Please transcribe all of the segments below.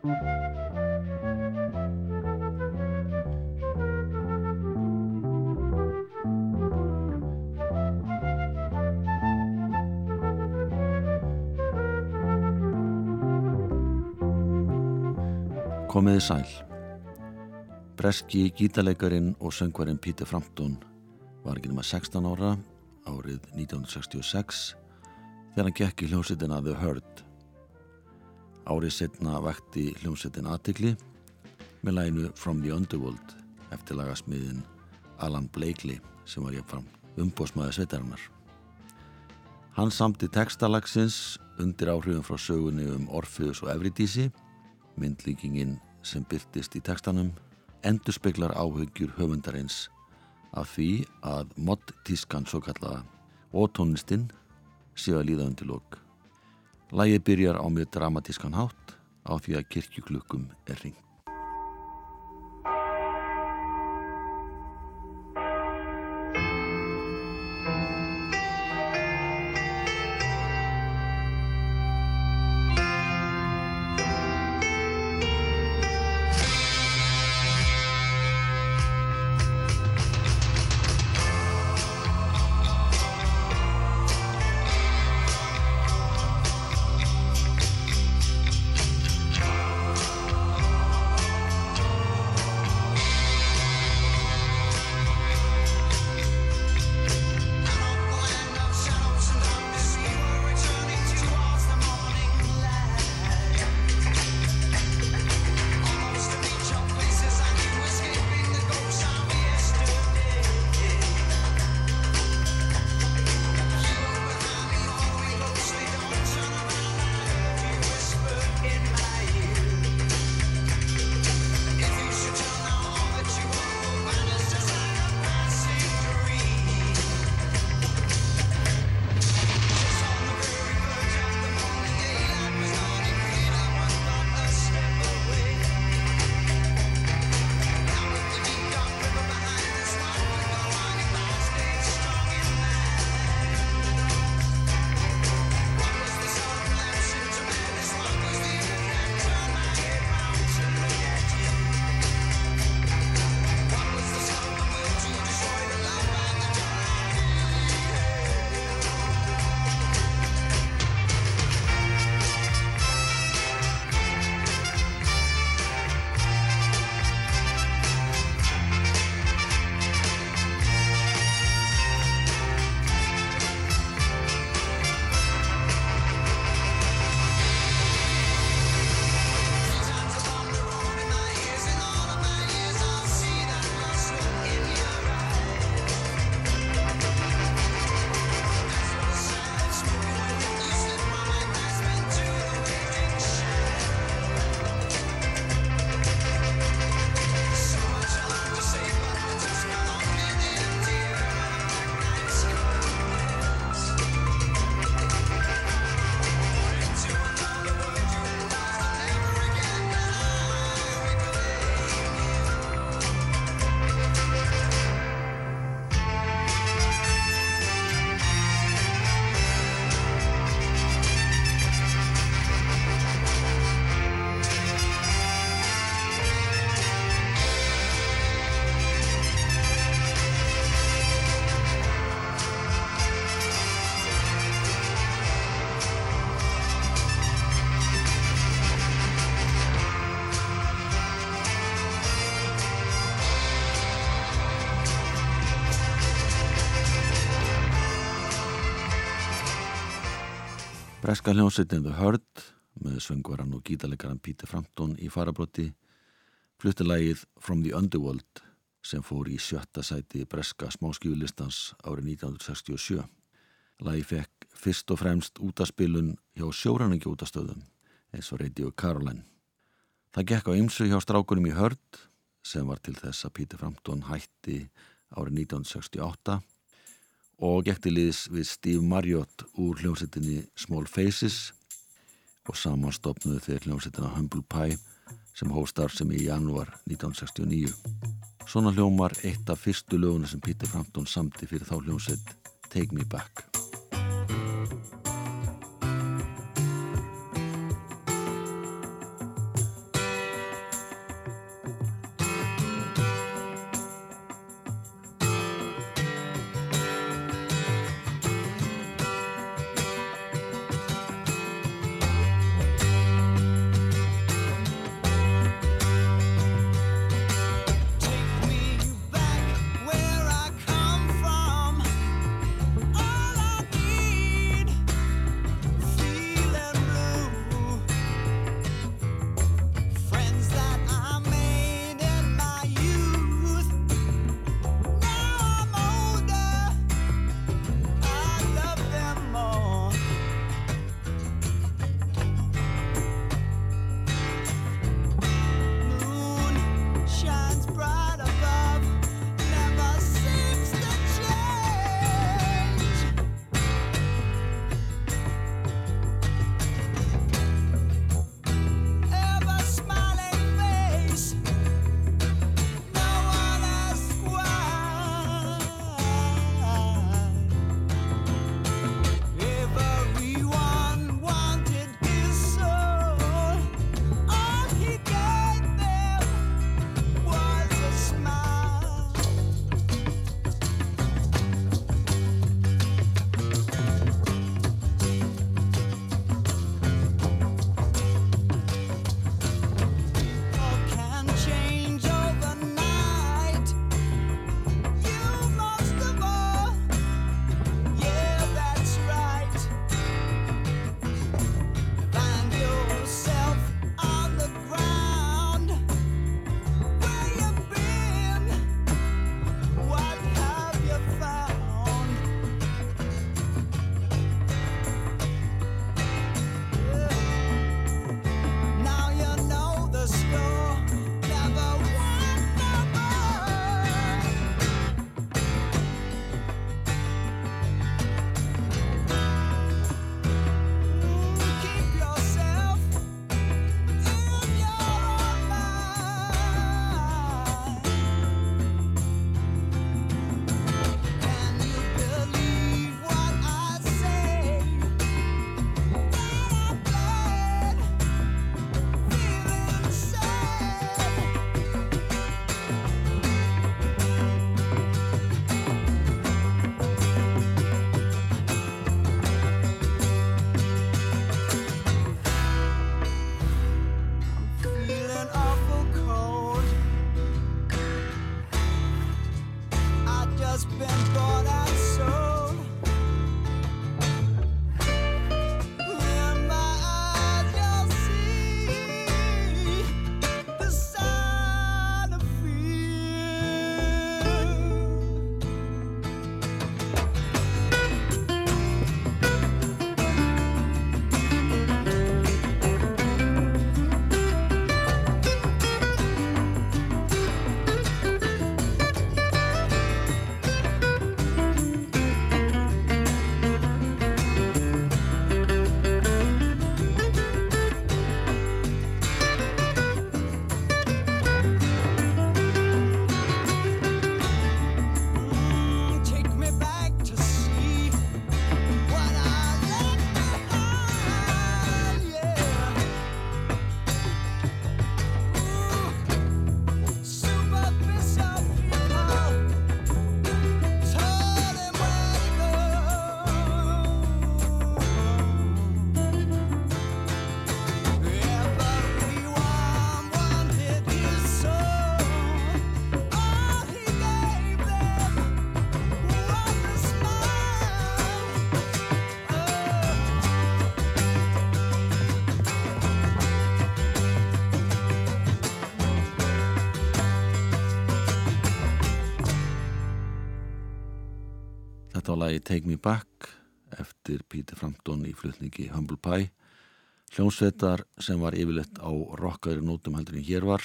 Komiði sæl. Breski gítalegarin og söngvarinn Pítur Frampton var ekki nema 16 ára árið 1966 þegar hann gekk í hljómsveitina The Hurt. Árið setna vekti hljómsveitin aðtikli með læginu From the Underworld eftir lagasmiðin Alan Blakely sem var ég fram umbósmaði sveitarinnar. Hann samti textalagsins undir áhrifum frá sögunni um Orfeus og Evridísi myndlíkingin sem byrtist í tekstanum endur speklar áhugjur höfundarins af því að moddtískan svo kallaða og tónlistinn séu að líða undir lók. Lægi byrjar á mjög dramatískan hátt á því að kirkjuklukkum er ringt. Breska hljómsveitin The Hurt með söngvaran og gítarleikaran Pítur Frampton í farabrotti flutti lægið From the Underworld sem fór í sjötta sæti breska smáskjúlistans árið 1967. Lægi fekk fyrst og fremst útaspilun hjá sjóranningi útastöðum eins og Radio Caroline. Það gekk á ymsu hjá strákunum í Hurt sem var til þess að Pítur Frampton hætti árið 1968 og gekti liðs við Steve Marriott úr hljómsettinni Small Faces og samanstopnuðu þeir hljómsettina Humble Pie sem hóstar sem í janúar 1969. Svona hljómar eitt af fyrstu löguna sem Peter Frampton samti fyrir þá hljómsett Take Me Back. Þetta var lagi Take Me Back eftir Peter Frampton í flutningi Humble Pie. Hljómsveitar sem var yfirleitt á rockaðri nótum heldur en hér var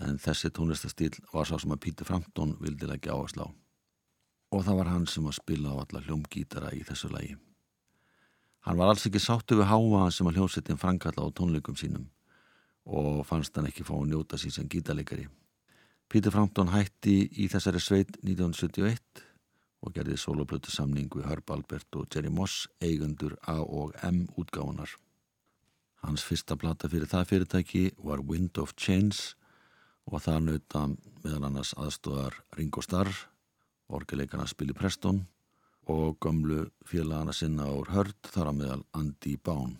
en þessi tónlistastíl var sá sem að Peter Frampton vildi leggja áherslu á. Og það var hann sem að spila á alla hljómgítara í þessu lagi. Hann var alls ekki sáttu við háa sem að hljómsveitin framkalla á tónleikum sínum og fannst hann ekki fá að njóta sín sem gítalegari Peter Frampton hætti í þessari sveit 1971 og gerði soloplötu samning við Herb Albert og Jerry Moss eigundur A og M útgáðunar. Hans fyrsta plata fyrir það fyrirtæki var Wind of Change og það nauta meðal annars aðstóðar Ringo Starr, orgeleikarna Spili Preston og gömlu félagana sinna úr Hörd þar að meðal Andy Bán.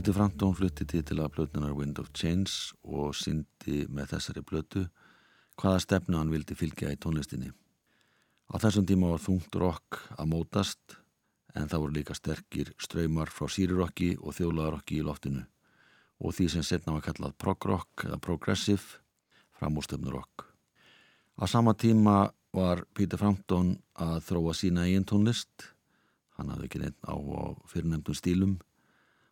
Pítur Frampton flutti til að blötunar Wind of Change og syndi með þessari blötu hvaða stefnu hann vildi fylgja í tónlistinni. Á þessum tíma var þungt rock að mótast en það voru líka sterkir ströymar frá sírirokki og þjólaðarokki í loftinu og því sem setna var kallað prog-rock eða progressive framúrstöfnurokk. Á sama tíma var Pítur Frampton að þróa sína eigin tónlist, hann hafði ekki neitt á fyrirnemdum stílum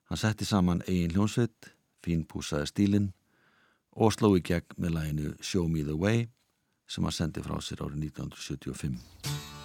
Hann setti saman eigin hljónsveit, fínpúsaði stílinn og sló í gegn með læginu Show Me The Way sem hann sendi frá sér árið 1975.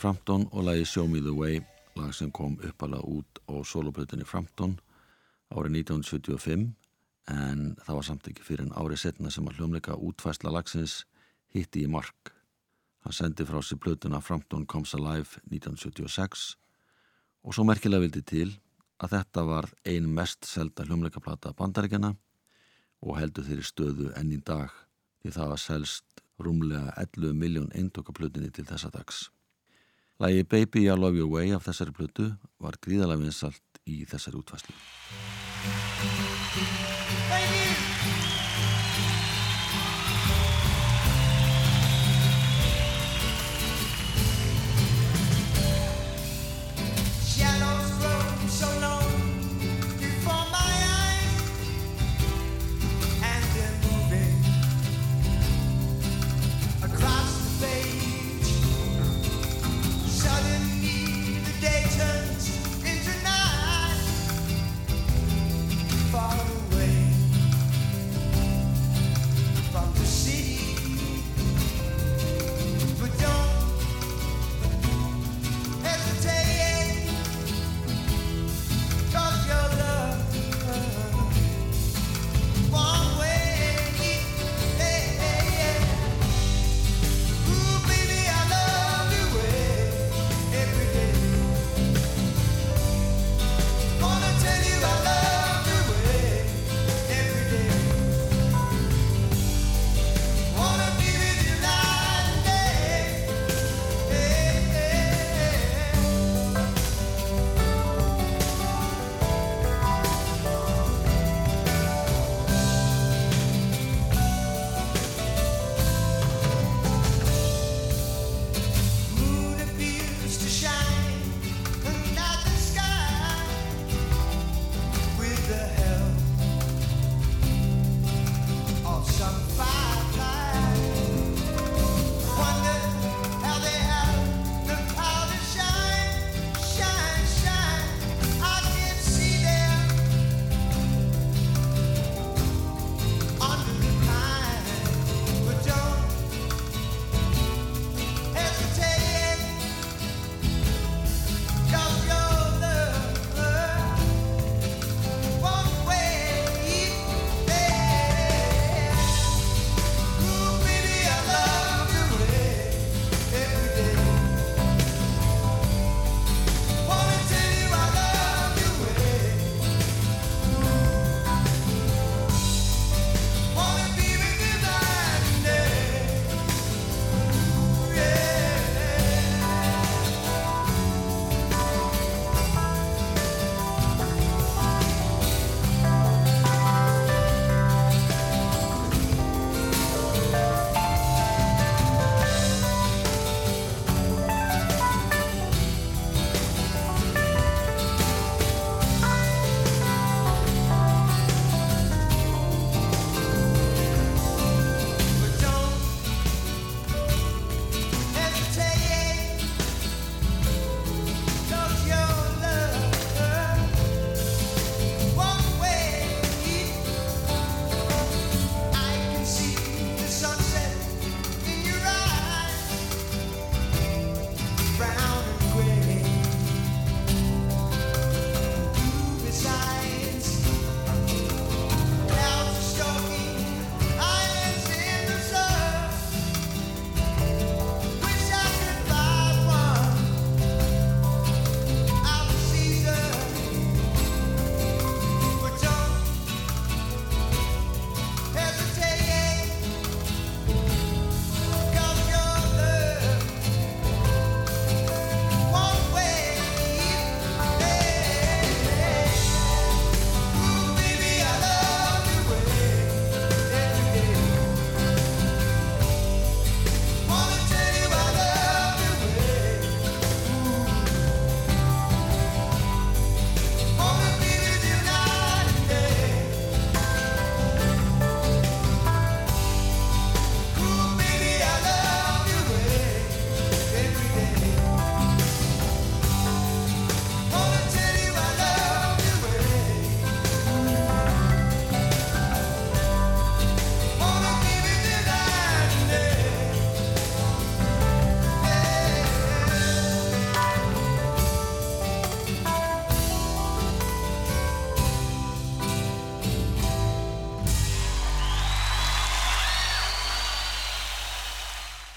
Peter Frampton og lagi Show Me The Way lag sem kom uppalega út á soloplötunni Frampton árið 1975 en það var samt ekki fyrir en árið setna sem að hljómleika útfæsla lagsins hitti í mark. Hann sendi frá sér plötuna Frampton Comes Alive 1976 og svo merkilega vildi til að þetta var ein mest selda hljómleikaplata bandaríkjana og heldur þeirri stöðu enn í dag því það var selst rúmlega 11 miljón eindokaplutinni til þessa dags. Lægi Baby I Love Your Way af þessari plötu var gríðalega vinsalt í þessari útfæslu. Baby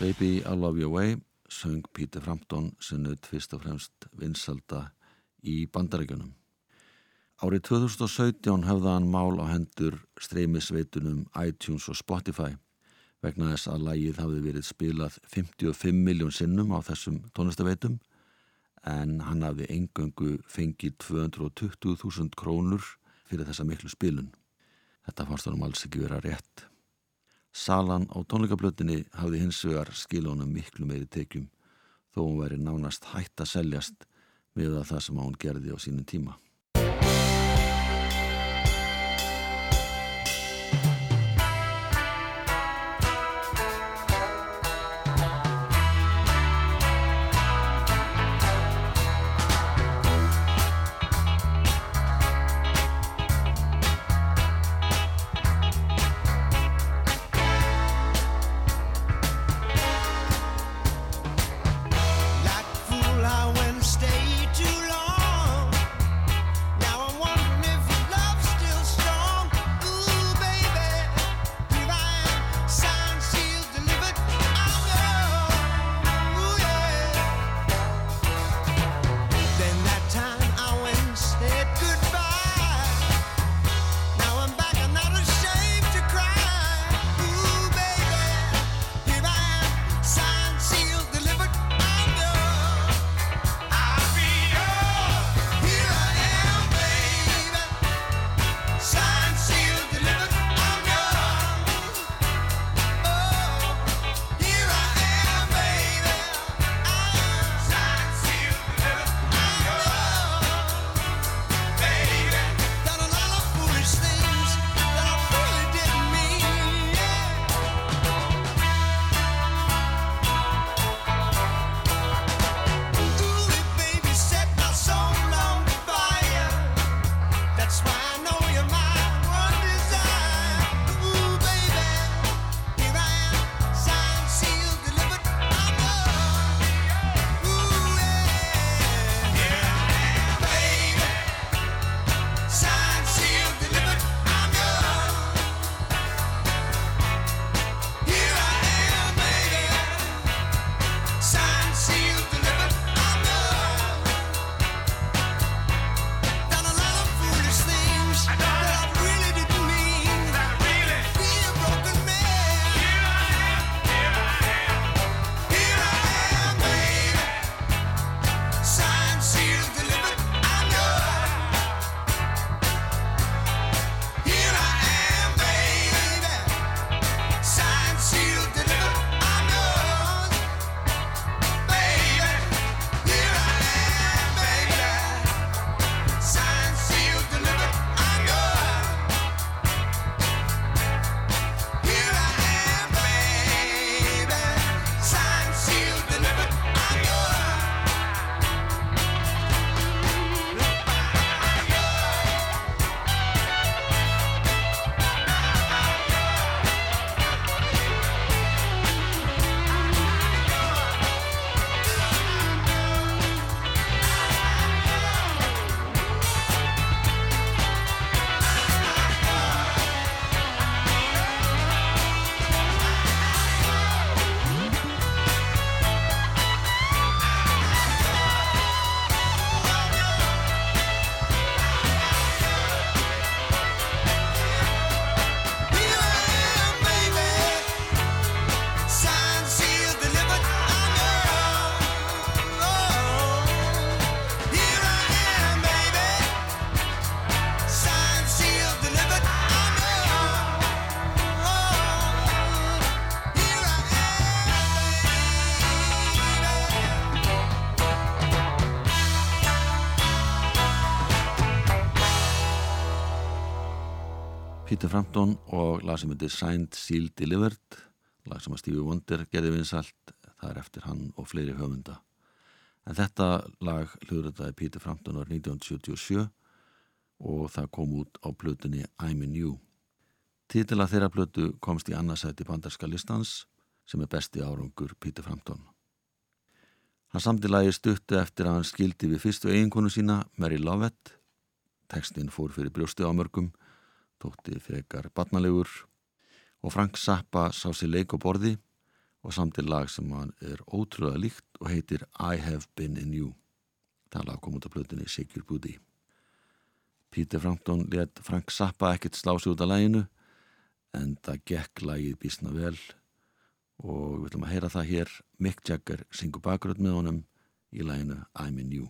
I Love You Away söng Peter Frampton sinnuð fyrst og fremst vinsalda í bandaríkunum. Árið 2017 hefða hann mál á hendur streymisveitunum iTunes og Spotify vegna þess að lægið hafði verið spilað 55 miljón sinnum á þessum tónlistaveitum en hann hafði engöngu fengið 220.000 krónur fyrir þessa miklu spilun. Þetta fannst hann um alls ekki vera rétt. Salan á tónleikablötinni hafði hins vegar skilónum miklu meiri tekjum þó hún væri nánast hætt að seljast með það sem hún gerði á sínum tíma. Peter Frampton og lag sem heitir Signed, Sealed, Delivered. Lag sem að Stevie Wonder gerði vinsalt það er eftir hann og fleiri höfunda. En þetta lag hljóðrötaði Peter Frampton ár 1977 og það kom út á plötunni I'm in You. Títila þeirra plötu komst í annarsæti bandarska listans sem er besti árangur Peter Frampton. Hann samtilagi stuttu eftir að hann skildi við fyrstu eiginkonu sína Mary Lovett. Tekstinn fór fyrir brjósti ámörgum þótti frekar barnalegur og Frank Zappa sá sér leik og borði og samtil lag sem hann er ótrúlega líkt og heitir I Have Been In You. Það lag kom út af blöðinni Your Booty. Peter Frampton let Frank Zappa ekkert slási út af læginu en það gekk lægið bísna vel og við ætlum að heyra það hér Mick Jagger syngur bakgröð með honum í læginu I'm In You.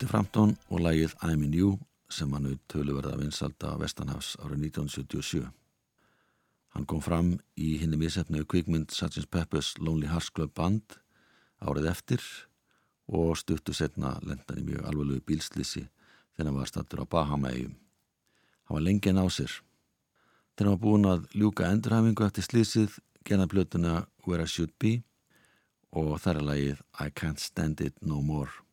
Peter Frampton og lægið I'm in You sem hann auð tölu verða vinsalda Vestanhafs árið 1977. Hann kom fram í hinni misefnu kvikmynd Sgt. Pepper's Lonely Hearts Club Band árið eftir og stuttu setna lendan í mjög alveglu bílslisi þegar hann var stattur á Bahama-eigum. Hann var lengi en á sér. Þegar hann var búin að ljúka endurhæfingu eftir slísið gerða blötuna Where I Should Be og þar er lagið I Can't Stand It No More.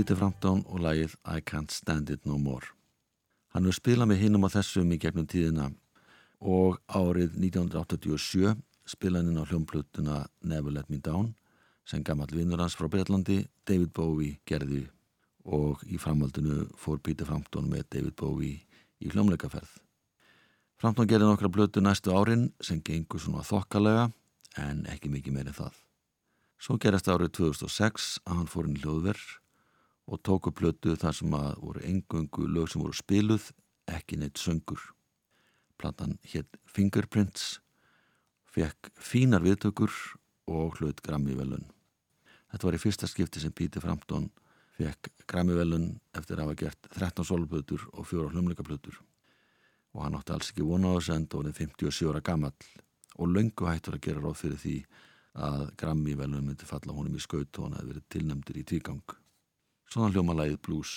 Peter Frampton og lagið I Can't Stand It No More. Hann hefur spilað með hinnum á þessum í gegnum tíðina og árið 1987 spilaði hann á hljómplutuna Never Let Me Down sem gammal vinnur hans frá Breitlandi, David Bowie, gerði og í framhaldinu fór Peter Frampton með David Bowie í hljómleikaferð. Frampton gerði nokkra blötu næstu árin sem gengur svona þokkalega en ekki mikið meirinn það. Svo gerast árið 2006 að hann fór inn í hljóðverð og tóku plötu þar sem að voru engungu lög sem voru spiluð, ekki neitt söngur. Platan hétt Fingerprints, fekk fínar viðtökur og hlut Grammy-velun. Þetta var í fyrsta skipti sem Píti Frampton fekk Grammy-velun eftir að hafa gert 13 solplötur og 4 hlumleikaplötur. Og hann átti alls ekki vona á þessu enda og hann er 57 ára gammal og löngu hættur að gera ráð fyrir því að Grammy-velun myndi falla honum í skaut og hann hefði verið tilnæmdur í tvígang. Svona hljómalægið blues.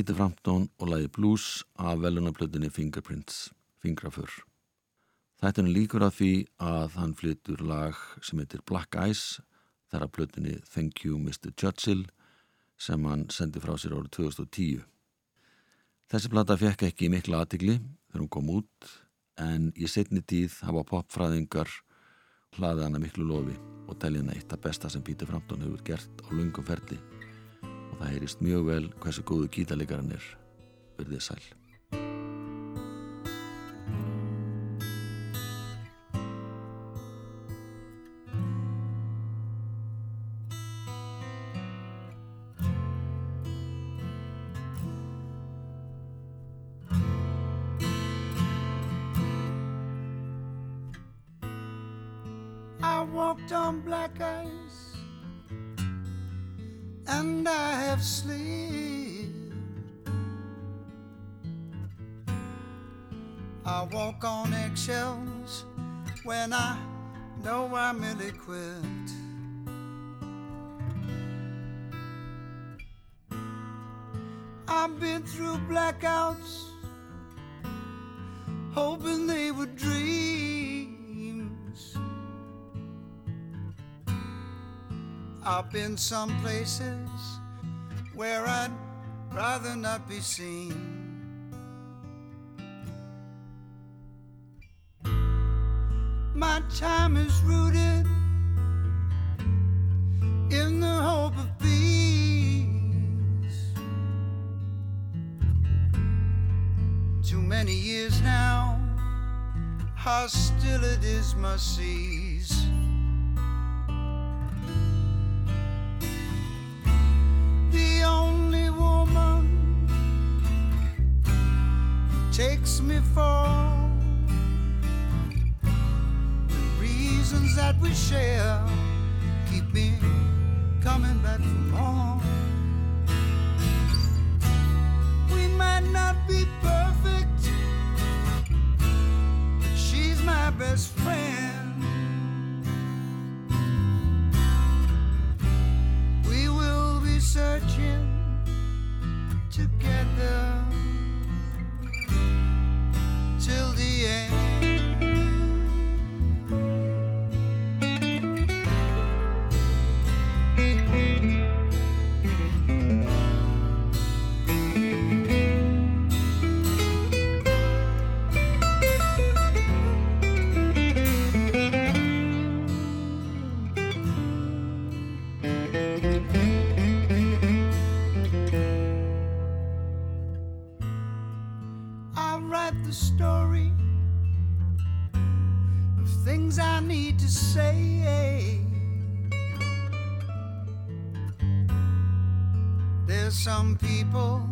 Peter Frampton og lagi Blues af velunarplötunni Fingerprints, Fingrafur. Þetta er líkur af því að hann flyttur lag sem heitir Black Eyes þar að plötunni Thank You Mr. Churchill sem hann sendi frá sér árið 2010. Þessi plata fekk ekki mikla aðtigli þegar hún kom út en í setni tíð hafa popfræðingar hlaði hana miklu lofi og telja hana eitt af besta sem Pítur Frampton hefur gert á lungum ferli það heyrist mjög vel hversu góðu gítarleikaran er verðið sæl. walked on black ice and I have slipped. I walk on eggshells when I know I'm ill equipped. I've been through blackouts, hoping they would dreams. I've been some places where I'd rather not be seen. My time is rooted in the hope of peace. Too many years now, hostilities must cease. Some people